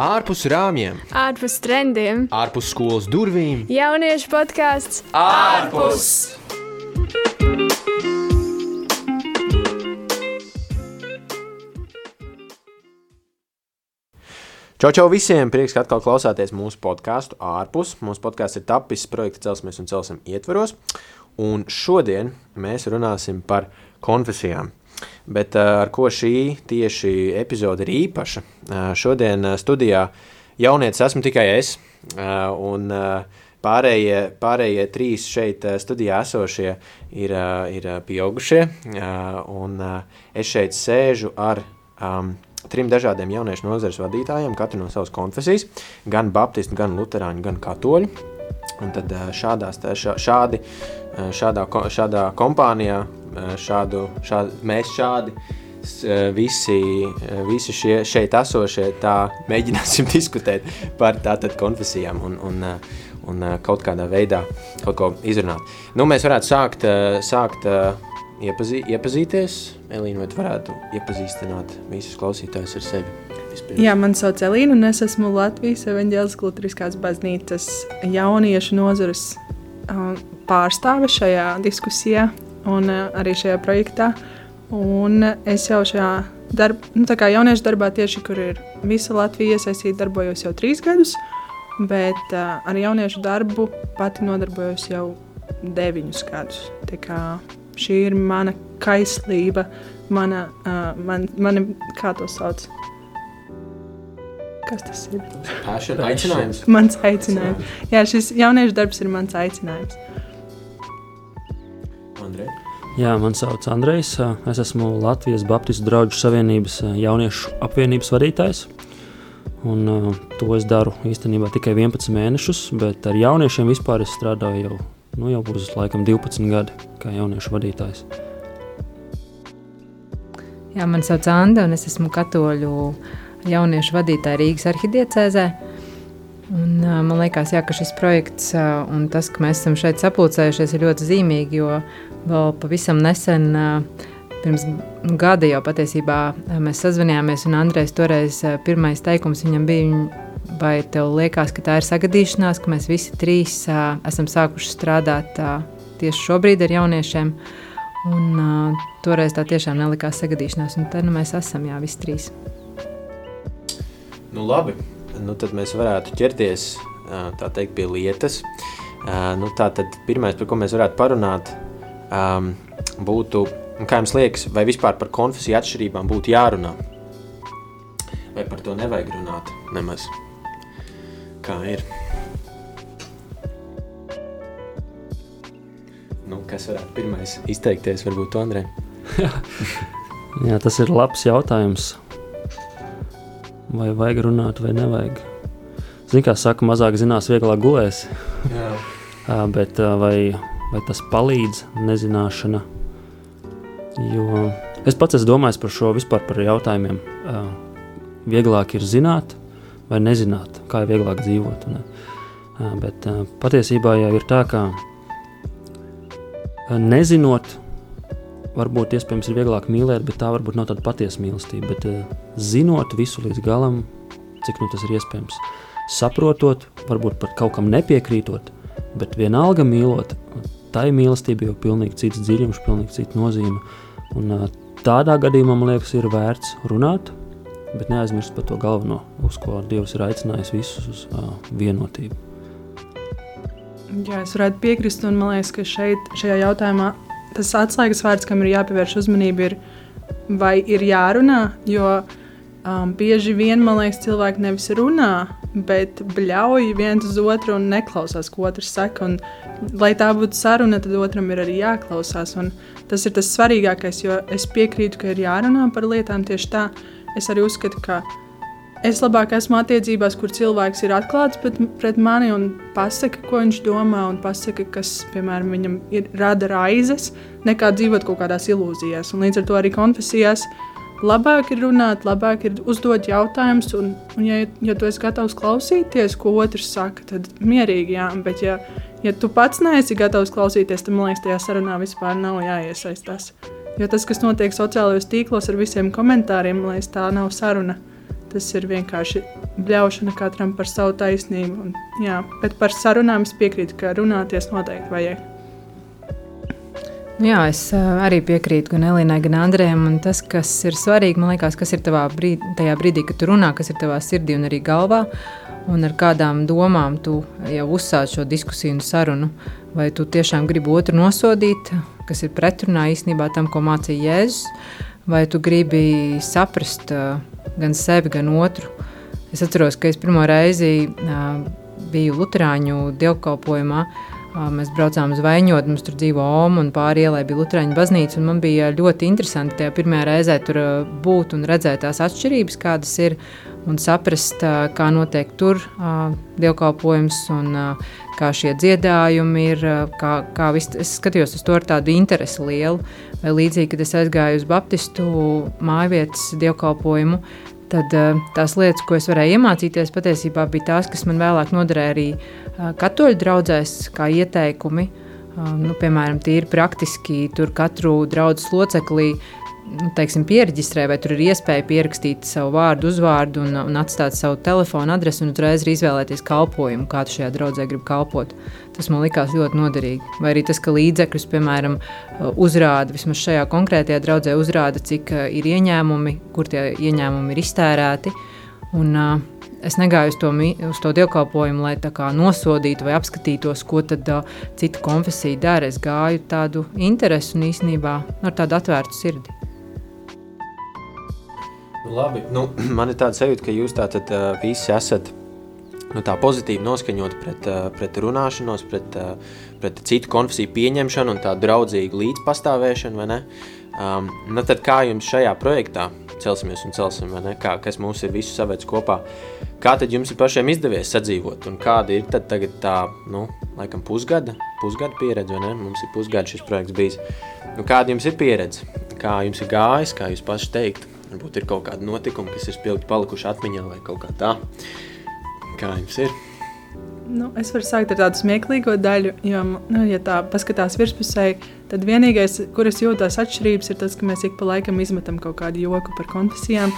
ārpus rāmjiem, ārpus trendiem, ārpus skolas durvīm. Jauniešu podkāsts ārpus! Čau, čau visiem! Prieks, ka atkal klausāties mūsu podkāstu ārpus. Mūsu podkāsts ir tapis projekta Celsmes un Celsim ietvaros. Un šodien mēs runāsim par konfesijām. Bet eh, ar ko šī tieši epizode ir īpaša? Eh, šodien eh, studijā jaunietis esmu tikai es, un pārējie, pārējie trīs šeit studijā esošie ir, ir pieaugušie, un es šeit sēžu ar um, trim dažādiem jauniešu nozares vadītājiem, katru no savas konfesijas, gan baptisti, gan luterāņi, gan katoļi. Un tad šādās, šādi, šādā, šādā kompānijā šādu, šādu, mēs šādi eh, visi, eh, visi šie šeit esošie tā mēģināsim diskutēt par tātad konfesijām un, un, un kaut kādā veidā kaut ko izrunāt. Nu, mēs varētu sākt, sākt iepazī, iepazīties. Elīna, vai tu varētu iepazīstināt visus klausītājus ar sevi? Vispirms. Jā, man sauc Elīna, un es esmu Latvijas Evanģēliskās Lutriskās baznīcas jauniešu nozares pārstāve šajā diskusijā un eh, arī šajā projektā. Un es jau šajā darb, nu, jauniešu darbā, tieši kur ir visa Latvija iesaistīta, darbojos jau trīs gadus, bet uh, ar jauniešu darbu pati nodarbojos jau deviņus gadus. Šī ir mana kaislība, mana, uh, man, mani, kā to sauc. Kas tas ir? Passion, aicinājums. Mans aicinājums. Jā, šis jauniešu darbs ir mans aicinājums. Andrej? Jā, man sauc Andrejs. Es esmu Latvijas Baptistu draugu savienības jauniešu apvienības vadītājs. Un, uh, to es daru īstenībā tikai 11 mēnešus, bet ar jauniešiem vispār es strādāju jau, nu, jau uz laikam 12 gadi kā jauniešu vadītājs. Jā, man sauc Anna, un es esmu katoļu jauniešu vadītāja Rīgas arhidiecēzē. Un, uh, man liekas, jā, ka šis projekts uh, un tas, ka mēs esam šeit sapulcējušies, ir ļoti zīmīgi, jo vēl pavisam nesen, pirms gada jau patiesībā mēs sazvanījāmies, un Andrejs toreiz pirmais teikums viņam bija, vai tev liekas, ka tā ir sagadīšanās, ka mēs visi trīs esam sākuši strādāt tieši šobrīd ar jauniešiem, un toreiz tā tiešām nelikās sagadīšanās, un te nu mēs esam, jā, visi trīs. Nu labi, nu tad mēs varētu ķerties, teikt, pie lietas. Nu tā tad pirmais, par ko mēs varētu parunāt, um, būtu, kā jums liekas, vai vispār par konfesiju atšķirībām būtu jārunā? Vai par to nevajag runāt nemaz? Kā ir? Nu, kas varētu pirmais izteikties, varbūt Andrei? Jā, tas ir labs jautājums. Vai vajag runāt, vai nevajag? Zini, kā saka, mazāk zinās, vieglāk gulēs. Jā. Bet vai vai tas palīdz nezināšana. Jo es pats esmu domājis par šo vispār par jautājumiem. Vieglāk ir zināt vai nezināt, kā ir vieglāk dzīvot. Ne? Bet patiesībā jau ir tā, ka nezinot, varbūt iespējams ir vieglāk mīlēt, bet tā varbūt nav tāda patiesa mīlestība. Bet zinot visu līdz galam, cik nu tas ir iespējams, saprotot, varbūt pat kaut kam nepiekrītot, bet vienalga mīlot, tai mīlestībai jau pilnīgi cits dziļums, pilnīgi cita nozīme. Un, tādā gadījumā man liekas, ir vērts runāt, bet neaizmirst par to galveno, uz ko Dievs ir aicinājis visus uz uh, vienotību. Jā, es varētu piekrist, un man liekas, ka šeit, šajā jautājumā tas atslēgas vārds, kam ir jāpievērš uzmanība, ir vai ir jārunā, jo um, bieži vien, man liekas, cilvēki nevis runā, bet bļauj viens uz otru un neklausās, ko otrs saka. Un, lai tā būtu saruna, tad otram ir arī jāklausās. Tas ir tas svarīgākais, jo es piekrītu, ka ir jārunā par lietām tieši tā. Es arī uzskatu, ka es labāk esmu attiecībās, kur cilvēks ir atklāts pret mani un pasaka, ko viņš domā, un pasaka, kas, piemēram, viņam ir, rada raizes, nekā dzīvot kaut kādās ilūzijās. Un līdz ar to arī konfesijās labāk ir runāt, labāk ir uzdot jautājumus. Un, un ja, ja tu esi gatavs klausīties, ko otrs saka, tad mierīgi, jā. Bet, ja, ja tu pats neesi gatavs klausīties, tad man liekas, tajā sarunā vispār nav jāiesaistās. Jo tas, kas notiek sociālajos tīklos ar visiem komentāriem, man liekas, tā nav saruna. Tas ir vienkārši ļaušana katram par savu taisnību. Un, jā, bet par sarunām es piekrītu, ka runāties noteikti vajag. Jā, es uh, arī piekrītu gan Elīnai, gan Andrejam. Tas, kas ir svarīgi, man liekas, kas ir brīdī, tajā brīdī, kad tu runā, kas ir tavā sirdī un arī galvā, un ar kādām domām tu jau uzsāc šo diskusiju un sarunu. Vai tu tiešām gribi otru nosodīt, kas ir pretrunā īstenībā tam, ko mācīja Jēzus, vai tu gribi saprast gan sevi, gan otru. Es atceros, ka es pirmo reizi biju Lutāņu dievkalpojumā. Mēs braucām uz Vaņodu, mums tur dzīvo Oma un pāri ielai bija Lutāņu baznīca. Man bija ļoti interesanti tajā pirmajā reizē tur būt un redzēt tās atšķirības, kādas ir, un saprast, kā notiek tur dievkalpojums un kā šie dziedājumi ir. Kā, kā vis, es skatījos uz to ar tādu interesi lielu. Vai līdzīgi, kad es aizgāju uz Baptistu mājvietas dievkalpojumu, tad tās lietas, ko es varēju iemācīties, patiesībā bija tās, kas man vēlāk noderēja arī katoļu draugzēs, kā ieteikumi. Nu, piemēram, tīri praktiski tur katru draugu loceklī nu, teiksim, pieregistrē, vai tur ir iespēja pierakstīt savu vārdu, uzvārdu un, un atstāt savu telefonu adresi un uzreiz izvēlēties kalpojumu, kādu šajā draudzē grib kalpot. Tas man likās ļoti noderīgi. Vai arī tas, ka līdzekļus, piemēram, uzrāda, vismaz šajā konkrētajā draudzē uzrāda, cik ir ieņēmumi, kur tie ieņēmumi ir iztērēti. Un, uh, Es negāju uz to, uz to dievkalpojumu, lai nosodītu vai apskatītos, ko tad, uh, cita konfesija dara. Es gāju tādu interesi un īstenībā ar tādu atvērtu sirdi. Labi, nu, man ir tāds sajūta, ka jūs tātad uh, visi esat nu, tā pozitīvi noskaņoti pret, pret runāšanos, pret, pret citu konfesiju pieņemšanu un tādu draudzīgu līdzpastāvēšanu, vai ne? Um, nu, tad kā jums šajā projektā celsimies un celsim, vai ne? Kā, kas mūs ir visu savēc kopā? Kā tad jums ir pašiem izdevies sadzīvot, un kāda ir tad tagad tā, nu, laikam pusgada, pusgada pieredze, vai ne? Mums ir pusgada šis projekts bijis. Nu, kāda jums ir pieredze? Kā jums ir gājis, kā jūs paši teikt? Varbūt ir kaut kādi notikumi, kas ir spilgti palikuši atmiņā vai kaut kā tā. Kā jums ir? Nu, es varu sākt ar tādu smieklīgo daļu, jo, nu, ja tā paskatās virspusē, tad vienīgais, kur es jūtos atšķirības, ir tas, ka mēs ik pa laikam izmetam kaut kādu joku par konfesijām.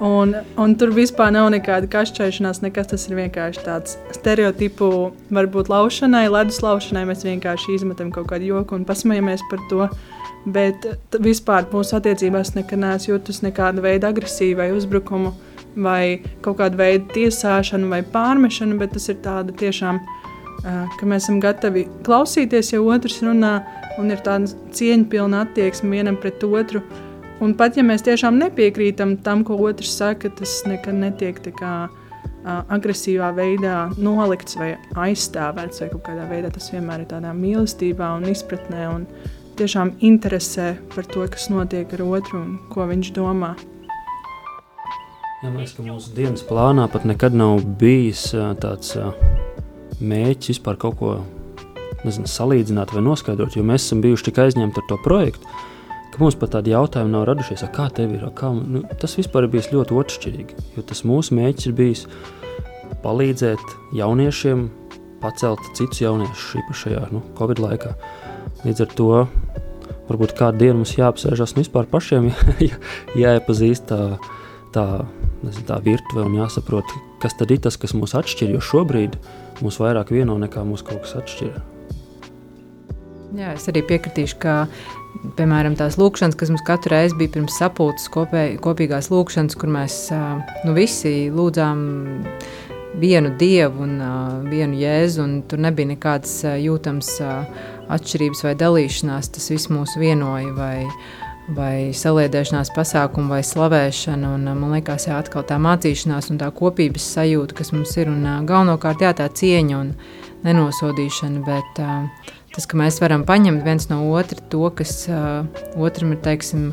Un, un tur vispār nav nekāda kašķēšanās, nekas tas ir vienkārši tāds stereotipu, varbūt laušanai, ledus laušanai. Mēs vienkārši izmetam kaut kādu joku un pasmējamies par to. Bet vispār mūsu attiecībās nekad neesmu jutus nekāda veida agresiju vai uzbrukumu, vai kaut kādu veidu tiesāšanu vai pārmešanu, bet tas ir tāda tiešām, ka mēs esam gatavi klausīties, ja otrs runā, un ir tāda cieņpilna attieksme vienam pret otru. Un pat ja mēs tiešām nepiekrītam tam, ko otrs saka, tas nekad netiek kā, uh, agresīvā veidā nolikts vai aizstāvēts, vai kaut kādā veidā tas vienmēr ir tādā mīlestībā un izpratnē un tiešām interesē par to, kas notiek ar otru un ko viņš domā. Man liekas, ka mūsu dienas plānā pat nekad nav bijis tāds mēģis vispār kaut ko nezinu, salīdzināt vai noskaidrot, jo mēs esam bijuši tik aizņemti ar to projektu, ka mums pat tādi jautājumi nav radušies, kā tev ir. Kā, nu, tas vispār ir bijis ļoti otršķirīgi. Jo tas mūsu mērķis ir bijis palīdzēt jauniešiem pacelt citus jauniešus īpaši šajā nu, Covid laikā. Līdz ar to varbūt kādu dienu mums jāapsēžas un vispār pašiem jā, jāiepazīst tā, tā, nezinu, tā virtuve un jāsaprot, kas tad ir tas, kas mūs atšķir, jo šobrīd mūs vairāk vieno nekā mūs kaut kas atšķir. Jā, es arī piekritīšu, ka Piemēram, tās lūkšanas, kas mums katru reizi bija pirms sapulces, kopē, kopīgās lūkšanas, kur mēs nu, visi lūdzām vienu dievu un vienu jēzu, un tur nebija nekādas jūtamas atšķirības vai dalīšanās. Tas viss mūs vienoja, vai, vai saliedēšanās pasākumu, vai slavēšana. Un, man liekas, jā, atkal tā mācīšanās un tā kopības sajūta, kas mums ir, un galvenokārt jā, tā cieņa un nenosodīšana. Bet, uh, tas, ka mēs varam paņemt viens no otra to, kas uh, otram ir teiksim,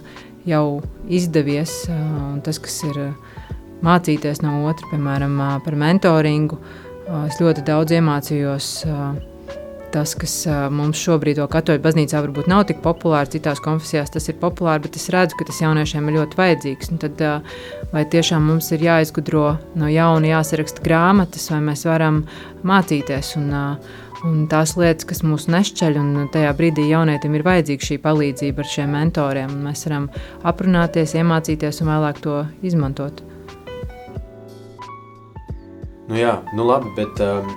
jau izdevies, uh, un tas, kas ir uh, mācīties no otra, piemēram, uh, par mentoringu. Uh, es ļoti daudz iemācījos. Uh, Tas, kas mums šobrīd, katoļu baznīcā, varbūt nav tik populārs, citās konfesijās tas ir populārs, bet es redzu, ka tas jauniešiem ir ļoti vajadzīgs. Un tad, uh, vai tiešām mums ir jāizgudro no jauna, jāsaraksta grāmatas, vai mēs varam mācīties un uh, Un tās lietas, kas mūs nešķeļ, un tajā brīdī jaunietim ir vajadzīga šī palīdzība ar šiem mentoriem. Mēs varam aprunāties, iemācīties un vēlāk to izmantot. Nu jā, nu labi, bet um,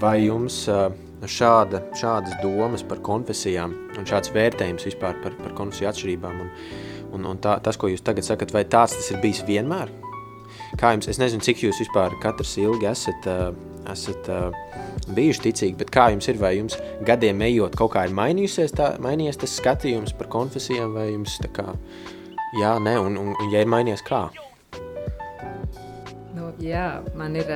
vai jums uh, šāda, šādas domas par konfesijām un šāds vērtējums vispār par, par konfesiju atšķirībām un, un, un tā, tas, ko jūs tagad sakat, vai tāds tas ir bijis vienmēr? Kā jums, es nezinu, cik jūs vispār katrs ilgi esat, uh, esat uh, bijuši ticīgi, bet kā jums ir, vai jums gadiem ejot kaut kā ir mainījusies tā, mainījies tas skatījums par konfesijām, vai jums tā kā, jā, ne, un, un, un ja ir mainījies, kā? Nu, jā, man ir,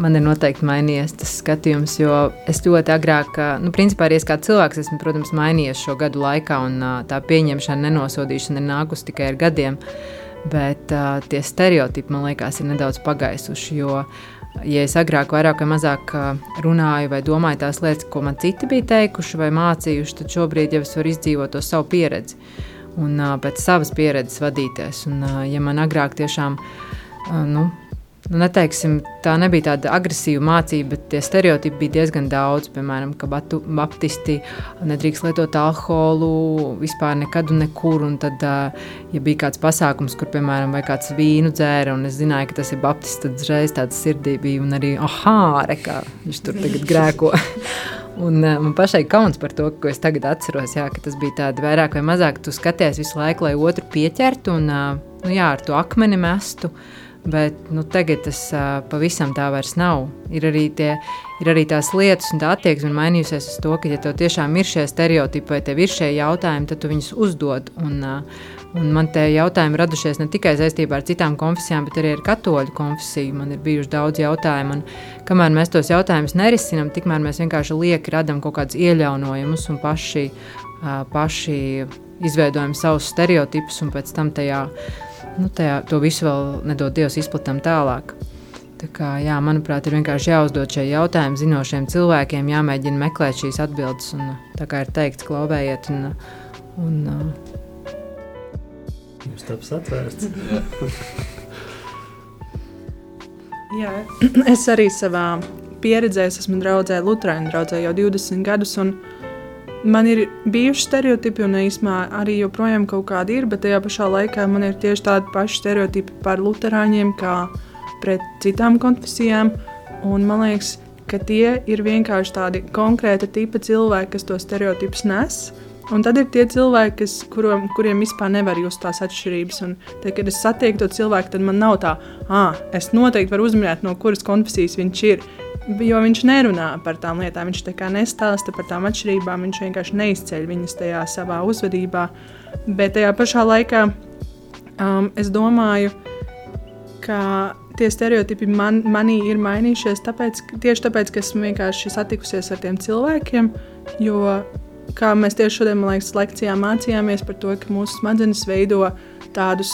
man ir noteikti mainījies tas skatījums, jo es ļoti agrāk, nu, principā arī es kā cilvēks esmu, protams, mainījies šo gadu laikā, un tā pieņemšana, nenosodīšana ir nākusi tikai ar gadiem. Bet uh, tie stereotipi, man liekas, ir nedaudz pagaisuši. Jo, ja es agrāk vairāk vai mazāk runāju vai domāju tās lietas, ko man citi bija teikuši vai mācījuši, tad šobrīd jau es varu izdzīvot to savu pieredzi un pēc savas pieredzes vadīties. Un, ja man agrāk tiešām nu, nu, neteiksim, tā nebija tāda agresīva mācība, bet tie stereotipi bija diezgan daudz. Piemēram, ka batu, baptisti nedrīkst lietot alkoholu vispār nekad un nekur. Un tad, ja bija kāds pasākums, kur, piemēram, kāds vīnu dzēra, un es zināju, ka tas ir baptists, tad uzreiz tāda sirdī bija un arī, ah, kā viņš tur tagad grēko. Un uh, man pašai kauns par to, ko es tagad atceros, jā, tas bija tāds vairāk vai mazāk. Tu skaties visu laiku, lai otru pieķertu un uh, nu, jā, ar to akmeni mestu. Uh, Bet nu, tagad tas uh, pavisam tā vairs nav. Ir arī, tie, ir arī tās lietas un tā attieksme mainījusies uz to, ka, ja tev tiešām ir šie stereotipi vai tev ir šie jautājumi, tad tu viņus uzdod. Un, uh, un man te jautājumi radušies ne tikai saistībā ar citām konfesijām, bet arī ar katoļu konfesiju. Man ir bijuši daudz jautājumu, un kamēr mēs tos jautājumus nerisinām, tikmēr mēs vienkārši lieki radām kaut kādus iejaunojumus un paši, uh, paši izveidojam savus stereotipus un pēc tam tajā nu, tajā, to visu vēl nedod Dievs izplatām tālāk. Tā kā, jā, manuprāt, ir vienkārši jāuzdod šie jautājumi zinošiem cilvēkiem, jāmēģina meklēt šīs atbildes. Un, tā kā ir teikts, klauvējiet. Un, un, Jums taps atvērts. jā, es arī savā pieredzē esmu draudzē Lutrāņu draudzē jau 20 gadus. Un, uh, Man ir bijuši stereotipi, un īstenībā arī joprojām kaut kādi ir, bet tajā pašā laikā man ir tieši tādi paši stereotipi par luterāņiem, kā pret citām konfesijām. Un man liekas, ka tie ir vienkārši tādi konkrēti tipi cilvēki, kas to stereotipus nes. Un tad ir tie cilvēki, kas, kurom, kuriem vispār nevar just tās atšķirības. Un, tad, kad es satieku to cilvēku, tad man nav tā, ah, es noteikti varu uzminēt, no kuras konfesijas viņš ir jo viņš nerunā par tām lietām. Viņš tā kā nestāsta par tām atšķirībām, viņš vienkārši neizceļ viņas tajā savā uzvedībā. Bet tajā pašā laikā um, es domāju, ka tie stereotipi man, manī ir mainījušies tāpēc, tieši tāpēc, ka esmu vienkārši satikusies ar tiem cilvēkiem. Jo, kā mēs tieši šodien, man liekas, lekcijā mācījāmies par to, ka mūsu smadzenes veido tādus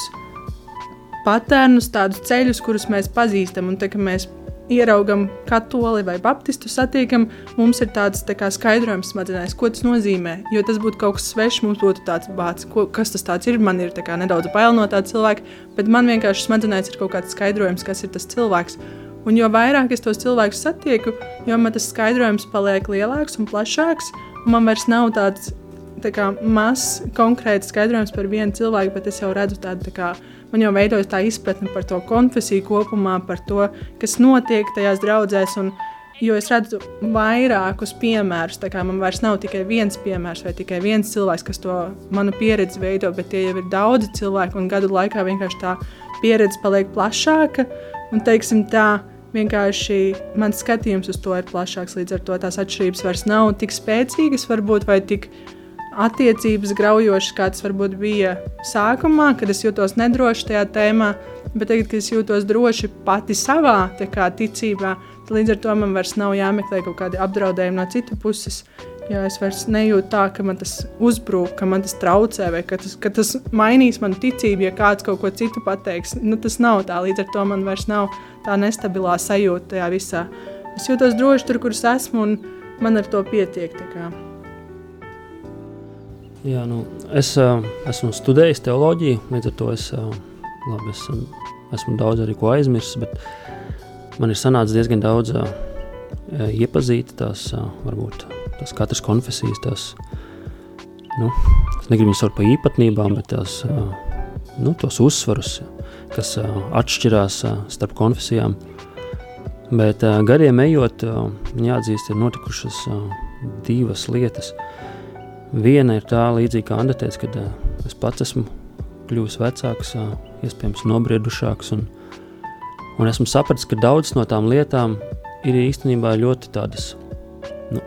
patērnus, tādus ceļus, kurus mēs pazīstam. Un tā, mēs ieraugam katoli vai baptistu satiekam, mums ir tāds tā kā, skaidrojums smadzenēs, ko tas nozīmē. Jo tas būtu kaut kas svešs, mums būtu tāds ko, kas tas ir. Man ir kā, nedaudz bail no tāda cilvēka, bet man vienkārši smadzenēs ir kaut kāds skaidrojums, kas ir tas cilvēks. Un jo vairāk es tos cilvēkus satieku, jo man tas skaidrojums paliek lielāks un plašāks. Un man vairs nav tāds tā kā, mazs konkrēts skaidrojums par vienu cilvēku, bet es jau redzu tādu tā kā, man jau veidojas tā izpratne par to konfesiju kopumā, par to, kas notiek tajās draudzēs. Un, Jo es redzu vairākus piemērus, man vairs nav tikai viens piemērs vai tikai viens cilvēks, kas to manu pieredzi veido, bet tie jau ir daudzi cilvēki, un gadu laikā vienkārši tā pieredze paliek plašāka. Un, teiksim, tā, vienkārši mans skatījums uz to ir plašāks. Līdz ar to tās atšķirības vairs nav tik spēcīgas, varbūt, vai tik attiecības graujošas, kāds varbūt bija sākumā, kad es jutos nedroši tajā tēmā, bet tagad, kad es jūtos droši pati savā kā, ticībā, tad līdz ar to man vairs nav jāmeklē kaut kādi apdraudējumi no citu puses. Jo es vairs nejūtu tā, ka man tas uzbrūk, ka man tas traucē, vai ka tas, ka tas mainīs manu ticību, ja kāds kaut ko citu pateiks. Nu, tas nav tā, līdz ar to man vairs nav tā nestabilā sajūta tajā visā. Es jūtos droši tur, kur es esmu, un man ar to pietiek. Jā, nu, es uh, esmu studējis teoloģiju, līdz ar to es, uh, labi, es um, esmu daudz arī ko aizmirsis, bet man ir sanācis diezgan daudz uh, iepazīt tās, uh, varbūt tās katras konfesijas, tās, nu, es negribu viņus saukt par īpatnībām, bet tās, uh, nu, tos uzsvarus, kas uh, atšķirās uh, starp konfesijām. Bet uh, gadiem ejot, uh, jāatzīst, ir notikušas uh, divas lietas. Viena ir tā līdzīga, kā teica, kad uh, es pats esmu kļuvis vecāks, uh, iespējams, nobriedušāks. Un, un esmu sapratis, ka daudzas no tām lietām ir īstenībā ļoti tādas nu,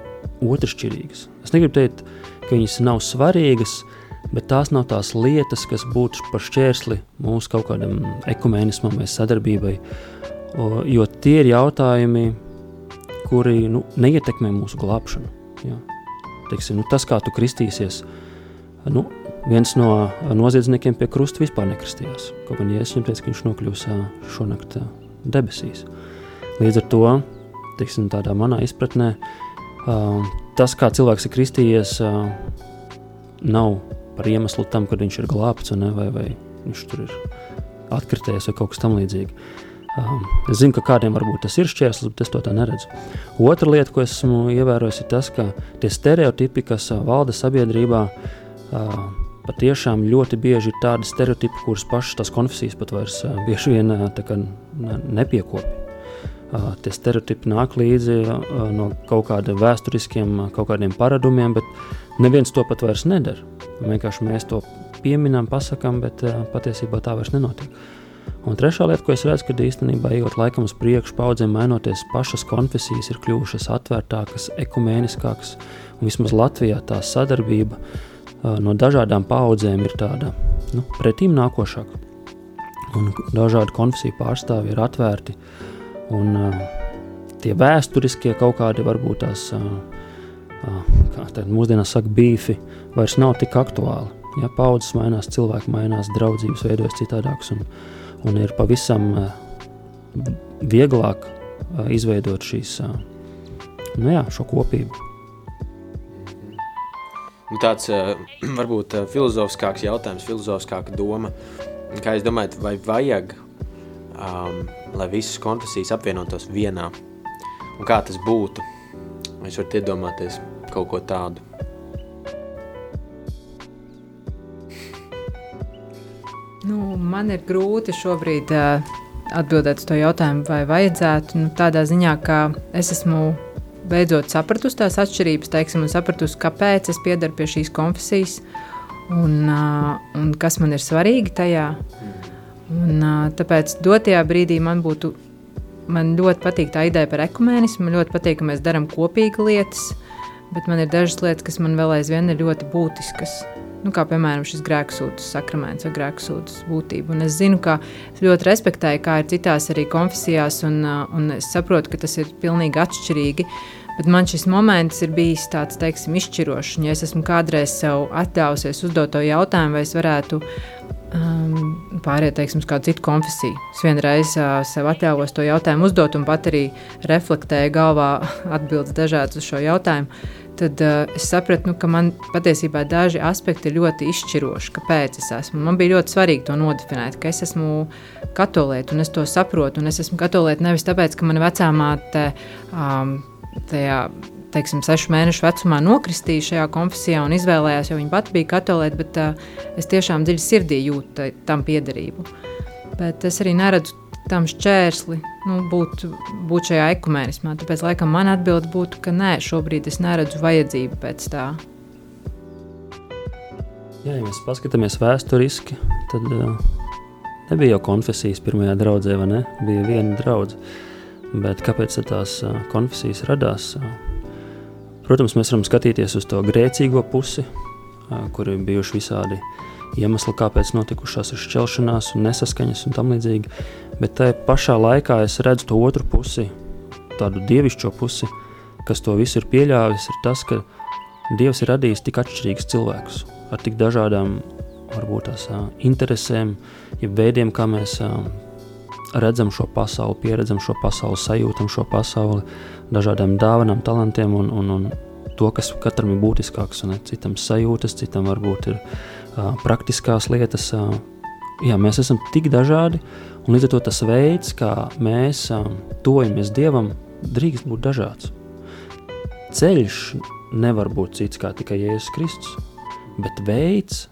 otršķirīgas. Es negribu teikt, ka viņas nav svarīgas, bet tās nav tās lietas, kas būtu par šķērsli mūsu kaut kādam ekumēnismam vai sadarbībai. O, jo tie ir jautājumi, kuri nu, neietekmē mūsu glābšanu. Ja. Teiksim, nu, tas, kā tu kristīsies, nu, viens no noziedzniekiem pie krusta vispār nekristījās. Kaut gan Jēzus viņam teica, ka viņš nokļūs šonakt debesīs. Līdz ar to, teiksim, tādā manā izpratnē, tas, kā cilvēks ir kristījies, nav par iemeslu tam, kad viņš ir glābts vai, vai viņš tur ir atkritējis vai kaut kas tam līdzīgs. Um, es zinu, ka kādiem varbūt tas ir šķērslis, bet es to tā neredzu. Otra lieta, ko esmu ievērojis, ir tas, ka tie stereotipi, kas valda sabiedrībā, uh, patiešām ļoti bieži ir tādi stereotipi, kurus pašas tās konfesijas pat vairs uh, bieži vien uh, ne, nepiekopja. Uh, tie stereotipi nāk līdzi uh, no kaut kādiem vēsturiskiem, uh, kaut kādiem paradumiem, bet neviens to pat vairs nedara. Vienkārši mēs to pieminam, pasakām, bet patiesībā tā vairs nenotiek. Un trešā lieta, ko es redzu, ka īstenībā ejot laikam uz priekšu, paudzēm mainoties, pašas konfesijas ir kļuvušas atvērtākas, ekumēniskākas. Vismaz Latvijā tā sadarbība no dažādām paudzēm ir tāda nu, pretīm nākošāka. Un dažādi konfesiju pārstāvji ir atvērti. Un, tie vēsturiskie kaut kādi varbūt tās, kā tagad mūsdienās saka, bīfi, vairs nav tik aktuāli. Ja paudzes mainās, cilvēki mainās, draudzības veidojas citādākas. Un, ir pavisam uh, vieglāk uh, izveidot šīs, uh, nu jā, šo kopību. Nu, tāds varbūt filozofiskāks jautājums, filozofiskāka doma. Kā jūs domājat, vai vajag, um, lai visas konfesijas apvienotos vienā? Un kā tas būtu? Jūs varat iedomāties kaut ko tādu? Nu, man ir grūti šobrīd uh, atbildēt uz to jautājumu, vai vajadzētu. Nu, tādā ziņā, ka es esmu beidzot sapratusi tās atšķirības, teiksim, un sapratusi, kāpēc es piedaru pie šīs konfesijas un, uh, un kas man ir svarīgi tajā. Un, uh, tāpēc dotajā brīdī man būtu. Man ļoti patīk tā ideja par ekumēnismu. Man ļoti patīk, ka mēs darām kopīgi lietas, bet man ir dažas lietas, kas man vēl aizvien ir ļoti būtiskas. Nu, kā piemēram šis grēksūdzes sakraments vai grēksūdzes būtība. Un es zinu, ka es ļoti respektēju, kā ir citās arī konfesijās, un, un es saprotu, ka tas ir pilnīgi atšķirīgi. Bet man šis moments ir bijis tāds, teiksim, izšķirošs. Ja es esmu kādreiz sev atļāvusies uzdot to jautājumu, vai es varētu um, pāriet teiksim, uz kādu citu konfesiju. Es vienreiz uh, sev atļāvos to jautājumu uzdot, un pat arī reflektēju galvā atbildes dažādas uz šo jautājumu tad uh, es sapratu, nu, ka man patiesībā daži aspekti ir ļoti izšķiroši. Kāpēc es esmu? Man bija ļoti svarīgi to nodefinēt, ka es esmu katoliete un es to saprotu. Es esmu katoliete nevis tāpēc, ka mana vecā māte um, tajā teiksim, sešu mēnešu vecumā nokristīja šajā konfesijā un izvēlējās, jo viņa pati bija katoliete, bet uh, es tiešām dziļi sirdī jūtu tam piederību. Bet es arī neredzu tam šķērsli nu, būt, būt šajā ekumēnismā. Tāpēc, laikam, man atbilde būtu, ka nē, šobrīd es neredzu vajadzību pēc tā. Jā, ja mēs paskatāmies vēsturiski, tad uh, nebija jau konfesijas pirmajā draudzē, vai ne? Bija viena draudze. Bet kāpēc tās uh, konfesijas radās? Uh, protams, mēs varam skatīties uz to grēcīgo pusi, uh, kur ir bijuši visādi iemesli, kāpēc notikušās ir šķelšanās un nesaskaņas un tam līdzīgi. Bet tajā pašā laikā es redzu to otru pusi, tādu dievišķo pusi, kas to visu ir pieļāvis, ir tas, ka Dievs ir radījis tik atšķirīgus cilvēkus ar tik dažādām, varbūt tās interesēm, ja veidiem, kā mēs redzam šo pasauli, pieredzam šo pasauli, sajūtam šo pasauli, dažādām dāvanām, talantiem un, un, un to, kas katram ir būtiskāks, un citam sajūtas, citam varbūt ir praktiskās lietas. Jā, mēs esam tik dažādi, Un līdz ar to tas veids, kā mēs tojamies Dievam, drīkst būt dažāds. Ceļš nevar būt cits kā tikai Jēzus Kristus, bet veids,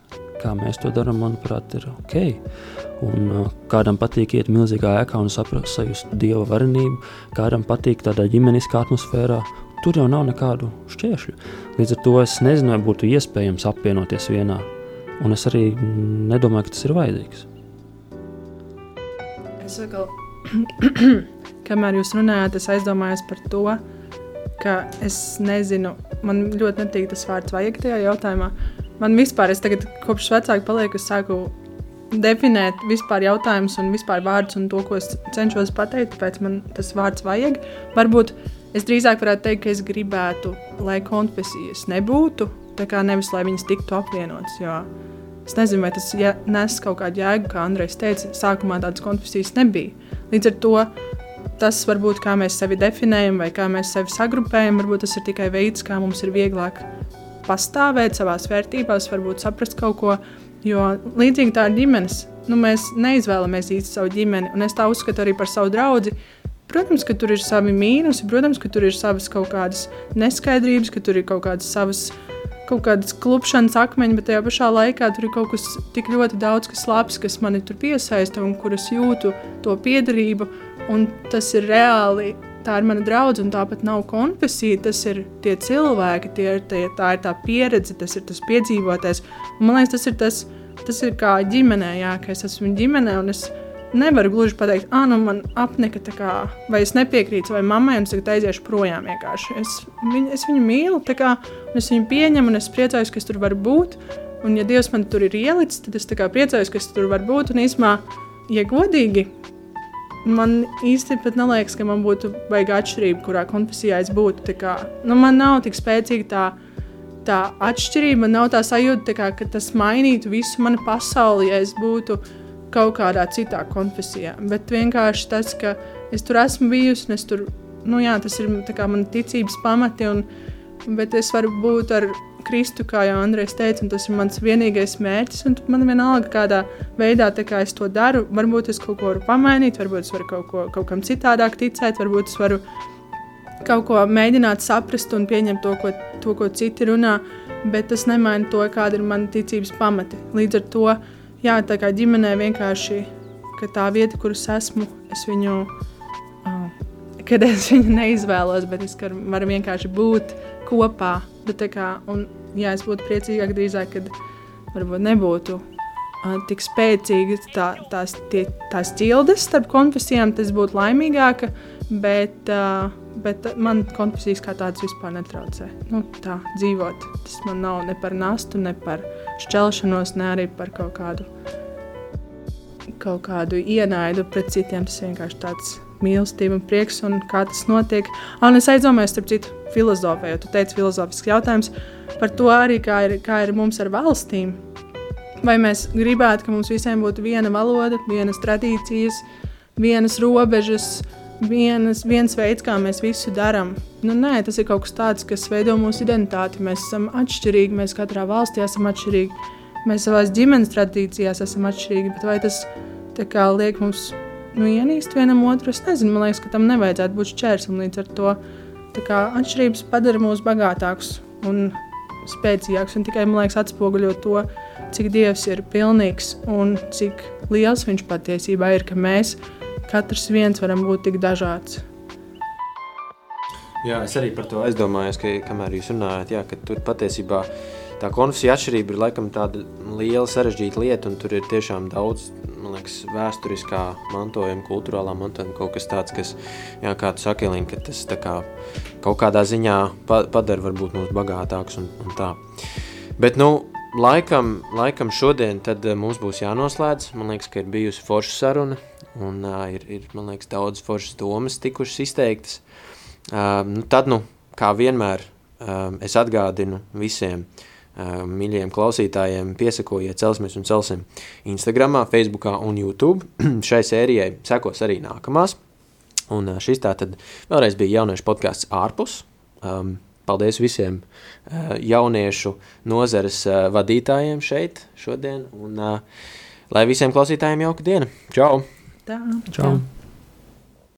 kā mēs to darām, manuprāt, ir ok. Un, uh, kādam patīk iet milzīgā ēkā un saprast, dieva varenību, kādam patīk tādā ģimeniskā atmosfērā. Tur jau nav nekādu šķēršļu. Līdz ar to es nezinu, vai būtu iespējams apvienoties vienā. Un es arī nedomāju, ka tas ir vajadzīgs. Es vēl, kamēr jūs runājāt, es aizdomājos par to, ka es nezinu, man ļoti nepatīk tas vārds vajag tajā jautājumā. Man vispār, es tagad kopš vecāka palieku, es sāku definēt vispār jautājumus un vispār vārdus un to, ko es cenšos pateikt, tāpēc man tas vārds vajag. Varbūt es drīzāk varētu teikt, ka es gribētu, lai konfesijas nebūtu, nevis lai viņas tiktu apvienotas. Es nezinu, vai tas nes kaut kādu jēgu, kā Andrejs teica, sākumā tādas konfesijas nebija. Līdz ar to tas varbūt kā mēs sevi definējam vai kā mēs sevi sagrupējam, varbūt tas ir tikai veids, kā mums ir vieglāk pastāvēt savās vērtībās, varbūt saprast kaut ko Jo līdzīgi tā ir ģimenes. Nu, mēs neizvēlamies īsti savu ģimeni, un es tā uzskatu arī par savu draugu. Protams, ka tur ir savi mīnusi, protams, ka tur ir savas kaut kādas neskaidrības, ka tur ir kaut kādas savas kaut kādas klupšanas akmeņi, bet tajā pašā laikā tur ir kaut kas tik ļoti daudz, kas labs, kas mani tur piesaista un kuras jūtu to piedarību. Un tas ir reāli tā ir mana draudzene, un tāpat nav konfesija. Tas ir tie cilvēki, tie ir, tie, tā ir tā pieredze, tas ir tas piedzīvotais. Un, man liekas, tas ir tas, tas ir kā ģimenē, jā, ka es esmu ģimenē, un es nevaru gluži pateikt, ah, nu man apnika, kā, vai es nepiekrītu savai mammai, un es tagad aiziešu projām vienkārši. Es, viņu, es viņu mīlu, kā, un es viņu pieņemu, un es priecājos, ka es tur varu būt. Un, ja Dievs man tur ir ielicis, tad es priecājos, ka es tur varu būt. Un, īsumā, ja godīgi, man pat neliekas, ka man būtu baigta atšķirība, kurā konfesijā es būtu. Kā, nu, man nav tik spēcīga tā, tā atšķirība, man nav tā sajūta, kā, ka tas mainītu visu manu pasauli, ja es būtu kaut kādā citā konfesijā. Bet vienkārši tas, ka es tur esmu bijusi, un tur, nu, jā, tas ir mani ticības pamati, un, bet es varu būt ar Kristu, kā jau Andrejs teica, un tas ir mans vienīgais mērķis. Man vienalga, kādā veidā kā es to daru. Varbūt es kaut ko varu pamainīt, varbūt es varu kaut, ko, kaut kam citādāk ticēt, varbūt es varu kaut ko mēģināt saprast un pieņemt to, ko, to, ko citi runā. Bet tas nemaina to, kāda ir mana ticības pamati. Līdz ar to, jā, tā kā ģimenē vienkārši tā vieta, kur es esmu, es viņu. Uh, kad es viņu neizvēlos, bet es varu vienkārši būt kopā. Bet, kā, un, jā, es būtu priecīgāk drīzāk, kad varbūt nebūtu uh, tik spēcīgas tā, tās, tie, tās ķildes starp konfesijām. Tas būtu laimīgāk, bet, uh, bet man konfesijas kā tādas vispār netraucē. Nu, tā dzīvot. Tas man nav ne par nastu, ne par šķelšanos, ne arī par kaut kādu, kaut kādu ienaidu pret citiem. Tas vienkārši tāds mīlestība un prieks, un kā tas notiek. Un es aizdomājos, starp citu, filozofē, jo tu teici filozofisks jautājums par to arī, kā ir, kā ir mums ar valstīm. Vai mēs gribētu, ka mums visiem būtu viena valoda, vienas tradīcijas, vienas robežas, vienas, viens veids, kā mēs visu darām. Nu, nē, tas ir kaut kas tāds, kas veido mūsu identitāti. Mēs esam atšķirīgi, mēs katrā valstī esam atšķirīgi, mēs savā ģimenes tradīcijās esam atšķirīgi. Vai tas kā, liek mums nu, ienīst vienam otru. Es nezinu, man liekas, ka tam nevajadzētu būt šķērslim. Līdz ar to kā, atšķirības padara mūs bagātākus un spēcīgākus. Un tikai man liekas, atspoguļo to, cik Dievs ir pilnīgs un cik liels viņš patiesībā ir, ka mēs katrs viens varam būt tik dažāds. Jā, es arī par to aizdomājos, ka kamēr jūs runājat, jā, ka tur patiesībā tā konfesija atšķirība ir laikam tāda liela sarežģīta lieta, un tur ir tiešām daudz man liekas, vēsturiskā mantojuma, kultūrālā mantojuma kaut kas tāds, kas, jā, kā tu saki, Elīna, ka tas kā, kaut kādā ziņā pa, padara varbūt mūs bagātāks un, un tā. Bet, nu, laikam, laikam šodien tad eh, mums būs jānoslēdz. Man liekas, ka ir bijusi forša saruna un uh, ir, ir, man liekas, daudz foršas domas tikušas izteiktas. Uh, nu, tad, nu, kā vienmēr, uh, es atgādinu visiem, uh, mīļajiem klausītājiem, piesakojiet, celsimies un celsim Instagram, Facebook un YouTube. Šai sērijai sekos arī nākamās. Un šis tā tad vēlreiz bija jauniešu podkāsts ārpus. Um, paldies visiem uh, jauniešu nozares uh, vadītājiem šeit šodien. Un, uh, lai visiem klausītājiem jauka diena. Čau! Tā. Čau! Čau.